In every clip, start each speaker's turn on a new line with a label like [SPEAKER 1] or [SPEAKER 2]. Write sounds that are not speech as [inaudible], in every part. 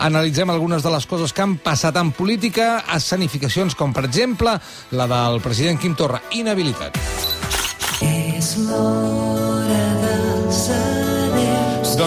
[SPEAKER 1] Analitzem algunes de les coses que han passat en política, escenificacions com, per exemple, la del president Quim Torra, inhabilitat. És l'hora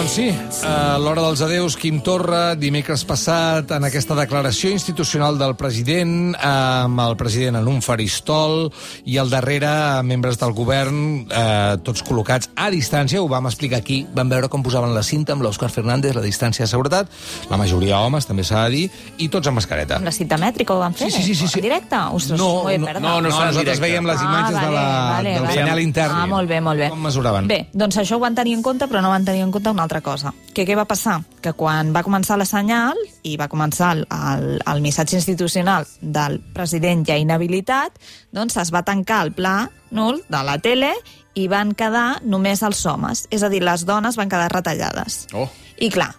[SPEAKER 1] doncs sí, a l'hora dels adeus, Quim Torra, dimecres passat, en aquesta declaració institucional del president, amb el president en un faristol i al darrere membres del govern, eh, tots col·locats a distància, ho vam explicar aquí, vam veure com posaven la cinta amb l'Òscar Fernández, la distància de seguretat, la majoria homes, també s'ha de dir, i tots amb mascareta.
[SPEAKER 2] Amb la cinta mètrica ho van fer?
[SPEAKER 1] Sí, sí, sí. sí, sí.
[SPEAKER 2] En directe? Ostres,
[SPEAKER 1] no,
[SPEAKER 2] no,
[SPEAKER 1] no, no, no, no nosaltres veiem les imatges ah, vale, de la, vale, del vale. senyal intern.
[SPEAKER 2] Ah, molt bé, molt bé.
[SPEAKER 1] Com mesuraven?
[SPEAKER 2] Bé, doncs això ho van tenir en compte, però no van tenir en compte una altra cosa. Que què va passar? Que quan va començar la senyal i va començar el, el, el missatge institucional del president ja inhabilitat, doncs es va tancar el pla nul de la tele i van quedar només els homes. És a dir, les dones van quedar retallades.
[SPEAKER 1] Oh.
[SPEAKER 2] I clar,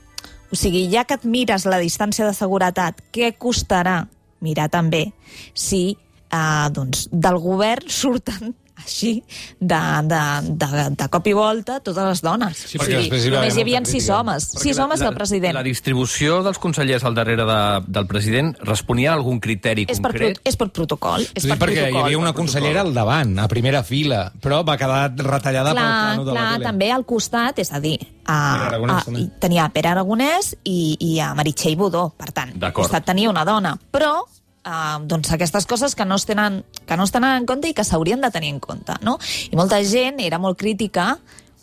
[SPEAKER 2] o sigui, ja que et mires la distància de seguretat, què costarà mirar també si eh, doncs, del govern surten així, de, de, de, de cop i volta, totes les dones. Sí, o sigui, hi només hi havia sis homes. Sis homes la, del president.
[SPEAKER 3] La distribució dels consellers al darrere de, del president responia a algun criteri
[SPEAKER 2] és
[SPEAKER 3] concret?
[SPEAKER 2] Per, és per protocol. És
[SPEAKER 1] sí,
[SPEAKER 2] per
[SPEAKER 1] perquè
[SPEAKER 2] protocol.
[SPEAKER 1] hi havia una consellera al davant, a primera fila, però va quedar retallada
[SPEAKER 2] clar,
[SPEAKER 1] pel plano de
[SPEAKER 2] clar,
[SPEAKER 1] la tele.
[SPEAKER 2] també al costat, és a dir, a, a, a, tenia Pere Aragonès i, i a Meritxell Budó, per tant, al costat tenia una dona, però Uh, doncs aquestes coses que no es tenen, que no es tenen en compte i que s'haurien de tenir en compte. No? I molta gent era molt crítica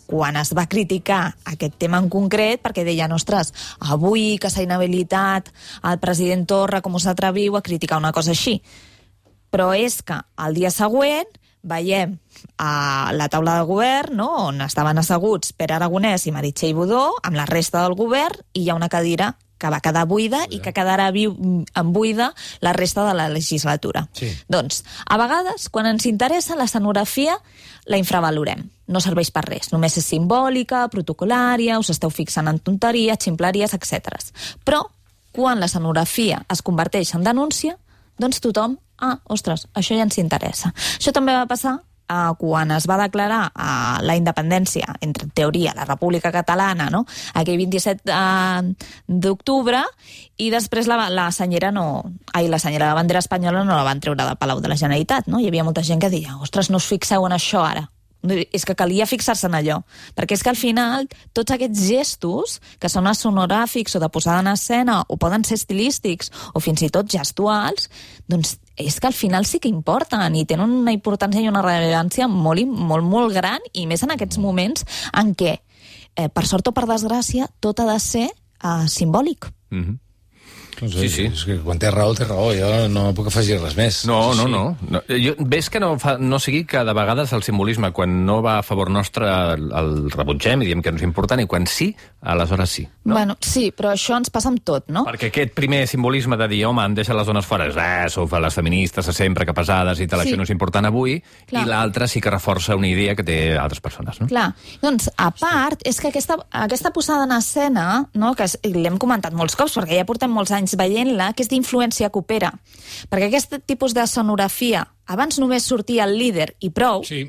[SPEAKER 2] quan es va criticar aquest tema en concret, perquè deien, ostres, avui que s'ha inhabilitat el president Torra, com us atreviu a criticar una cosa així? Però és que el dia següent veiem a la taula de govern, no?, on estaven asseguts Pere Aragonès i Meritxell Budó, amb la resta del govern, i hi ha una cadira que va quedar buida i que quedarà viu, en buida la resta de la legislatura.
[SPEAKER 1] Sí.
[SPEAKER 2] Doncs, a vegades, quan ens interessa la escenografia, la infravalorem. No serveix per res, només és simbòlica, protocolària, us esteu fixant en tonteries, ximpleries, etc. Però, quan l'escenografia es converteix en denúncia, doncs tothom, ah, ostres, això ja ens interessa. Això també va passar eh, quan es va declarar eh, la independència, entre teoria, la República Catalana, no? aquell 27 eh, d'octubre, i després la, la senyera no... Ai, la senyera de bandera espanyola no la van treure del Palau de la Generalitat, no? Hi havia molta gent que deia, ostres, no us fixeu en això ara és que calia fixar-se en allò. Perquè és que al final tots aquests gestos, que són sonogràfics o de posada en escena, o poden ser estilístics, o fins i tot gestuals, doncs és que al final sí que importen i tenen una importància i una rellevància molt, molt, molt gran, i més en aquests moments en què, eh, per sort o per desgràcia, tot ha de ser eh, simbòlic.
[SPEAKER 1] Mm -hmm. Doncs sí, sí. És que quan té raó, té raó. Jo no puc afegir res més.
[SPEAKER 3] No, no, no. no. Jo, ves que no, fa, no sigui que de vegades el simbolisme, quan no va a favor nostre, el, el rebutgem i diem que no és important, i quan sí, aleshores sí. No?
[SPEAKER 2] Bueno, sí, però això ens passa amb tot, no?
[SPEAKER 3] Perquè aquest primer simbolisme de dir, home, han deixat les dones fora, és, eh, sou les feministes sempre que pesades i tal, sí. això no és important avui, Clar. i l'altre sí que reforça una idea que té altres persones, no?
[SPEAKER 2] Clar. Doncs, a part, és que aquesta, aquesta posada en escena, no, que l'hem comentat molts cops, perquè ja portem molts anys veient-la, que és d'influència coopera. Perquè aquest tipus de sonografia, abans només sortia el líder i prou,
[SPEAKER 1] sí.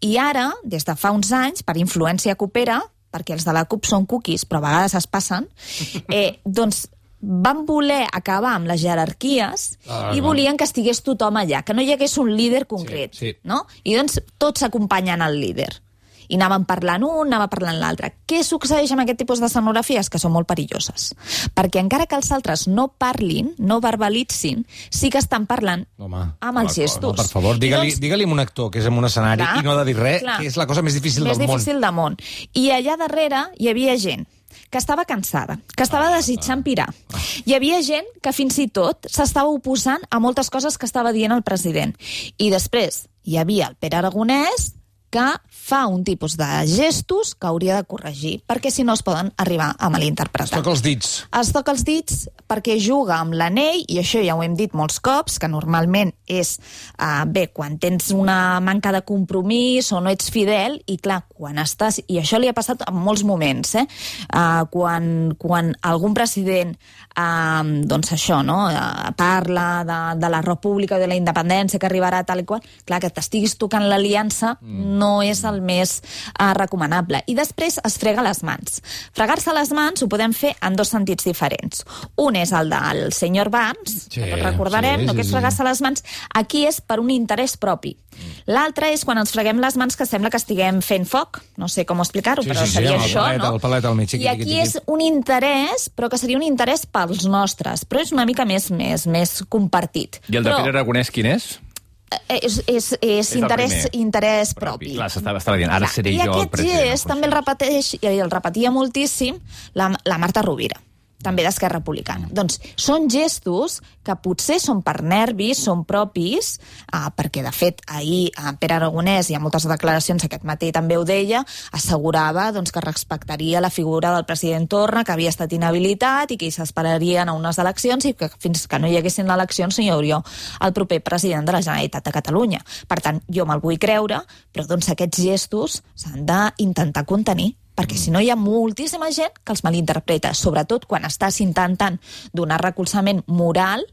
[SPEAKER 2] i ara, des de fa uns anys, per influència coopera, perquè els de la CUP són cookies, però a vegades es passen, [laughs] eh, doncs van voler acabar amb les jerarquies ah, i volien que estigués tothom allà, que no hi hagués un líder concret.
[SPEAKER 1] Sí, sí.
[SPEAKER 2] No? I doncs tots acompanyen el líder i anaven parlant un, anava parlant l'altre. Què succeeix amb aquest tipus de scenografies? Que són molt perilloses. Perquè encara que els altres no parlin, no verbalitzin, sí que estan parlant
[SPEAKER 1] home,
[SPEAKER 2] amb els gestos.
[SPEAKER 1] Home, per favor, digue-li doncs, digue a un actor que és en un escenari clar, i no ha de dir res, clar, que és la cosa més difícil
[SPEAKER 2] més
[SPEAKER 1] del
[SPEAKER 2] món. Més difícil del món. I allà darrere hi havia gent que estava cansada, que estava ah, desitjant ah, pirar. Ah. Hi havia gent que fins i tot s'estava oposant a moltes coses que estava dient el president. I després hi havia el Pere Aragonès, que fa un tipus de gestos que hauria de corregir, perquè si no es poden arribar a malinterpretar.
[SPEAKER 1] Es toca els dits.
[SPEAKER 2] Es toca els dits perquè juga amb l'anell, i això ja ho hem dit molts cops, que normalment és, uh, bé, quan tens una manca de compromís o no ets fidel, i clar, quan estàs... I això li ha passat en molts moments, eh? Uh, quan, quan algun president, uh, doncs això, no?, uh, parla de, de la república, de la independència, que arribarà tal i qual, clar, que t'estiguis tocant l'aliança, mm no és el més uh, recomanable. I després es frega les mans. Fregar-se les mans ho podem fer en dos sentits diferents. Un és el del senyor Barnes, sí, que recordarem, sí, no, que és fregar-se les mans. Aquí és per un interès propi. L'altre és quan ens freguem les mans que sembla que estiguem fent foc. No sé com explicar-ho,
[SPEAKER 1] sí,
[SPEAKER 2] però
[SPEAKER 1] sí,
[SPEAKER 2] seria
[SPEAKER 1] sí,
[SPEAKER 2] això,
[SPEAKER 1] palet,
[SPEAKER 2] no?
[SPEAKER 1] El palet al mig,
[SPEAKER 2] I aquí és un interès, però que seria un interès pels nostres, però és una mica més més, més compartit.
[SPEAKER 3] I el de
[SPEAKER 2] però,
[SPEAKER 3] Pere Aragonès quin és?
[SPEAKER 2] Eh, És, és, és,
[SPEAKER 3] el
[SPEAKER 2] interès, interès propi.
[SPEAKER 3] Clar, s'estava estava dient, ara seré
[SPEAKER 2] I
[SPEAKER 3] jo el
[SPEAKER 2] aquest
[SPEAKER 3] president.
[SPEAKER 2] gest també el repeteix, i el repetia moltíssim, la, la Marta Rovira també d'Esquerra Republicana. Doncs són gestos que potser són per nervis, són propis, eh, perquè, de fet, ahir eh, Pere Aragonès, i ha moltes declaracions, aquest matí també ho deia, assegurava doncs, que respectaria la figura del president Torra, que havia estat inhabilitat i que s'esperarien a unes eleccions i que fins que no hi haguessin eleccions no hi hauria el proper president de la Generalitat de Catalunya. Per tant, jo me'l vull creure, però doncs aquests gestos s'han d'intentar contenir perquè si no hi ha moltíssima gent que els malinterpreta, sobretot quan estàs intentant donar recolzament moral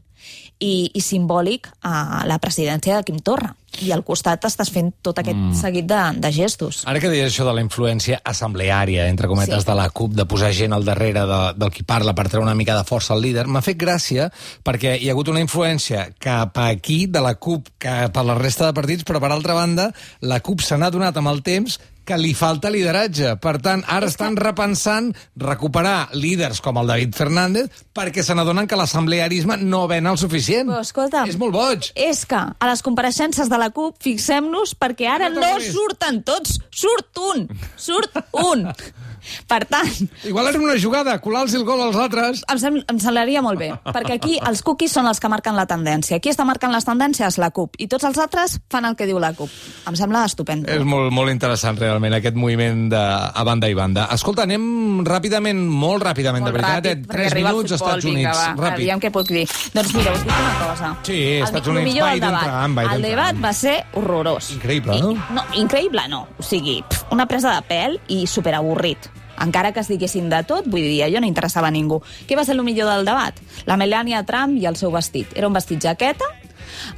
[SPEAKER 2] i, i simbòlic a la presidència de Quim Torra. I al costat estàs fent tot aquest mm. seguit de, de gestos.
[SPEAKER 1] Ara que deies això de la influència assembleària, entre cometes,
[SPEAKER 2] Sí.
[SPEAKER 1] de la CUP, de posar gent al darrere de, del qui parla per treure una mica de força al líder, m'ha fet gràcia perquè hi ha hagut una influència cap aquí, de la CUP, cap a la resta de partits, però per altra banda, la CUP se n'ha donat amb el temps que li falta lideratge. Per tant, ara estan repensant recuperar líders com el David Fernández perquè se n'adonen que l'assemblearisme no ven el suficient.
[SPEAKER 2] Però, escolta'm,
[SPEAKER 1] És molt boig.
[SPEAKER 2] És que a les compareixences de la CUP, fixem-nos, perquè ara
[SPEAKER 1] No
[SPEAKER 2] no, surten tots, surt un, surt un. [laughs] Per tant,
[SPEAKER 1] Igual era una jugada, colar-los el gol als altres.
[SPEAKER 2] em, sem em semblaria molt bé, perquè aquí els cookies són els que marquen la tendència. Qui està marcant les tendències? La CUP. I tots els altres fan el que diu la CUP. Em sembla estupendo.
[SPEAKER 1] És molt, molt interessant, realment, aquest moviment de, a banda i banda. Escolta, anem ràpidament, molt ràpidament,
[SPEAKER 2] Molt
[SPEAKER 1] de veritat,
[SPEAKER 2] ràpid,
[SPEAKER 1] eh?
[SPEAKER 2] arriba el
[SPEAKER 1] minuts,
[SPEAKER 2] futbol,
[SPEAKER 1] Estats
[SPEAKER 2] vinga,
[SPEAKER 1] Units.
[SPEAKER 2] va,
[SPEAKER 1] Ràpid.
[SPEAKER 2] Aviam què puc dir. Doncs mira, us dic una cosa.
[SPEAKER 1] Sí,
[SPEAKER 2] El
[SPEAKER 1] Estats
[SPEAKER 2] el
[SPEAKER 1] Units, Biden,
[SPEAKER 2] debat.
[SPEAKER 1] Trump, Biden,
[SPEAKER 2] El debat
[SPEAKER 1] Trump.
[SPEAKER 2] va ser horrorós.
[SPEAKER 1] Increïble, no?
[SPEAKER 2] I, no, increïble no. O sigui, pf, una presa de pèl i superavorrit. Encara que es diguessin de tot, vull dir, allò no interessava a ningú. Què va ser el millor del debat? La Melania Trump i el seu vestit. Era un vestit jaqueta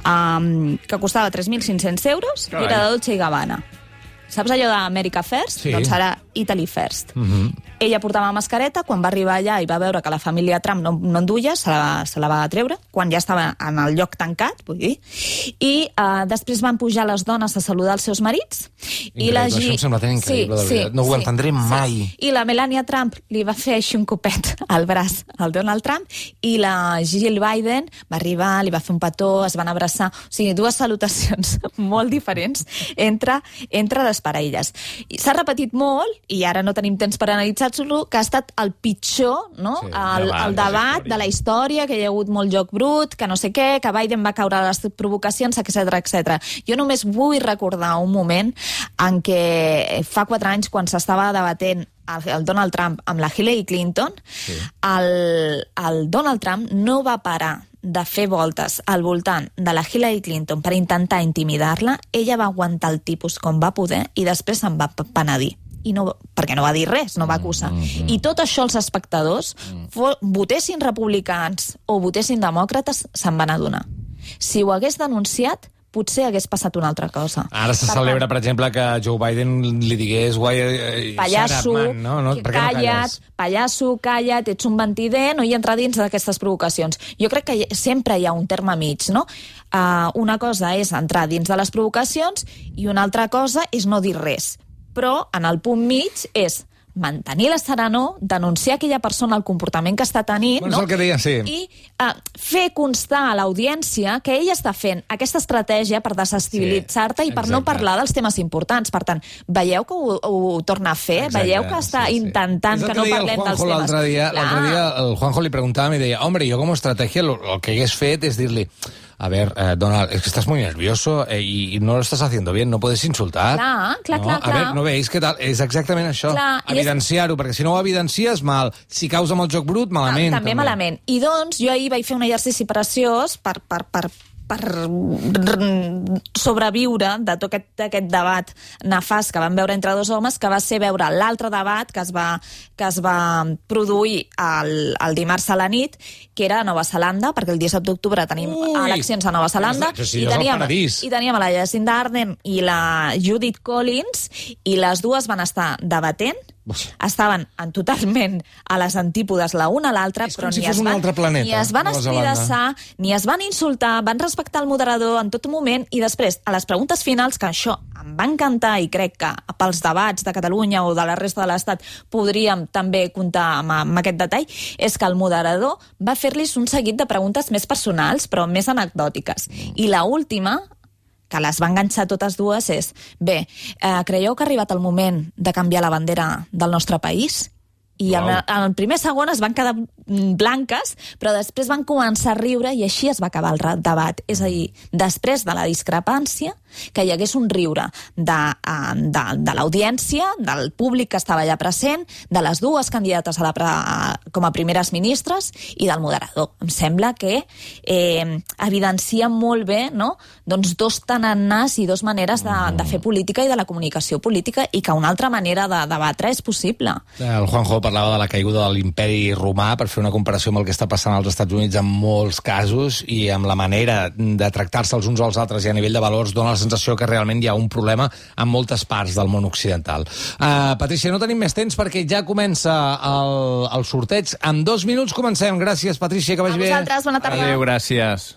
[SPEAKER 2] um, que costava 3.500 euros
[SPEAKER 3] Carai.
[SPEAKER 2] i era de Dolce i Gabbana. Saps allò d'America First?
[SPEAKER 1] Sí.
[SPEAKER 2] Doncs ara Italy First.
[SPEAKER 1] Mm -hmm.
[SPEAKER 2] Ella portava mascareta, quan va arribar allà i va veure que la família Trump no, no en duia, se la, se la va treure, quan ja estava en el lloc tancat, vull dir, i uh, després van pujar les dones a saludar els seus marits. i la
[SPEAKER 1] Increïble, això em sembla tan increïble, de veritat. No ho entendré mai.
[SPEAKER 2] I la Melania Trump li va fer així un copet al braç al Donald Trump i la Jill Biden va arribar, li va fer un petó, es van abraçar. O sigui, dues salutacions [laughs] molt diferents entre, entre les parelles. I S'ha repetit molt, i ara no tenim temps per analitzar-lo, que ha estat el pitjor, no?
[SPEAKER 1] Sí,
[SPEAKER 2] el,
[SPEAKER 3] debat
[SPEAKER 2] el
[SPEAKER 3] de la
[SPEAKER 2] debat de la història, que hi ha hagut molt joc brut, que no sé què, que Biden va caure a les provocacions, etc etc. Jo només vull recordar un moment en què fa quatre anys, quan s'estava debatent el Donald Trump amb la Hillary Clinton, sí. el, el Donald Trump no va parar de fer voltes al voltant de la Hillary Clinton per intentar intimidar-la, ella va aguantar el tipus com va poder i després se'n va penedir i no, perquè no va dir res, no va acusar. Mm -hmm. I tot això els espectadors, fo, votessin republicans o votessin demòcrates, se'n van adonar. Si ho hagués denunciat, potser hagués passat una altra cosa.
[SPEAKER 1] Ara se
[SPEAKER 2] Per
[SPEAKER 1] celebra,
[SPEAKER 2] tant,
[SPEAKER 1] per exemple, que Joe Biden li digués guai, eh,
[SPEAKER 2] pallasso,
[SPEAKER 1] shut up, man, no? no?
[SPEAKER 2] que
[SPEAKER 1] no
[SPEAKER 2] calla't,
[SPEAKER 1] calles?
[SPEAKER 2] pallasso, calla't, ets un mentider, no hi entra dins d'aquestes provocacions. Jo crec que hi- sempre hi ha un terme mig, no? Uh, una cosa és entrar dins de les provocacions i una altra cosa és no dir res. Però en el punt mig és mantenir la serenor, denunciar aquella persona el comportament que està tenint,
[SPEAKER 1] Bueno, és
[SPEAKER 2] no?
[SPEAKER 1] el que deia, sí.
[SPEAKER 2] i uh, fer constar a l'audiència que ella està fent aquesta estratègia per desestabilitzar-te
[SPEAKER 1] Sí,
[SPEAKER 2] i per no
[SPEAKER 1] exacte.
[SPEAKER 2] parlar dels temes importants. Per tant, veieu que ho, ho torna a fer?
[SPEAKER 1] Exacte,
[SPEAKER 2] Veieu que està
[SPEAKER 1] sí, sí.
[SPEAKER 2] intentant
[SPEAKER 1] És el
[SPEAKER 2] que no parlem dels temes?
[SPEAKER 1] l'altre dia, dia el Juanjo li preguntava i deia, hombre, jo com a estratègia el, el que hagués fet és dir-li a ver, eh, Donald, es que estás muy nervioso eh, y, no lo estás haciendo bien, no puedes insultar.
[SPEAKER 2] Clar, clar,
[SPEAKER 1] no?
[SPEAKER 2] clar,
[SPEAKER 1] A
[SPEAKER 2] clar.
[SPEAKER 1] veure, no veus què tal? És exactament això,
[SPEAKER 2] i és-
[SPEAKER 1] evidenciar-ho, perquè si no ho evidencies, mal. Si caus amb el joc brut, malament.
[SPEAKER 2] també, malament. I doncs, jo ahir vaig fer un exercici preciós per, per, per per sobreviure de tot aquest, aquest debat nefast que van veure entre dos homes, que va ser veure l'altre debat que es va, que es va produir el, el dimarts a la nit, que era a Nova Zelanda, perquè el 17 d'octubre tenim
[SPEAKER 1] Ui!
[SPEAKER 2] eleccions a Nova Zelanda, i,
[SPEAKER 1] és
[SPEAKER 2] teníem, i teníem la Jacinda Ardern i la Judith Collins, i les dues van estar debatent, estaven en totalment a les antípodes la una a l'altra, però
[SPEAKER 1] si
[SPEAKER 2] ni, es van,
[SPEAKER 1] altre planeta,
[SPEAKER 2] ni es van escridassar, ni es van insultar, van respectar el moderador en tot moment, i després, a les preguntes finals, que això em va encantar i crec que pels debats de Catalunya o de la resta de l'Estat podríem també comptar amb, amb aquest detall, és que el moderador va fer-los un seguit de preguntes més personals, però més anecdòtiques. I la última, que les va enganxar totes dues, és bé, eh, creieu que ha arribat el moment de canviar la bandera del nostre país? I en,
[SPEAKER 3] Uau.
[SPEAKER 2] en el primer segon es van quedar mm, blanques, però després van començar a riure i així es va acabar el debat. És a dir, després de la discrepància, que hi hagués un riure de, eh, de, de l'audiència, del públic que estava allà present, de les dues candidates a la, a, com a primeres ministres i del moderador. Em sembla que eh, evidencia molt bé no? doncs dos tanannars i dos maneres de, de fer política i de la comunicació política i que una altra manera de debatre és possible.
[SPEAKER 1] El Juanjo parlava de la caiguda de l'imperi romà per fer una comparació amb el que està passant als Estats Units en molts casos i amb la manera de tractar-se els uns als altres i a nivell de valors dona la sensació que realment hi ha un problema en moltes parts del món occidental. Uh, Patricia, no tenim més temps perquè ja comença el, el sorteig. En dos minuts comencem. Gràcies, Patricia, que
[SPEAKER 2] A
[SPEAKER 1] vagi bé.
[SPEAKER 2] vosaltres, bona tarda.
[SPEAKER 3] Adéu, gràcies.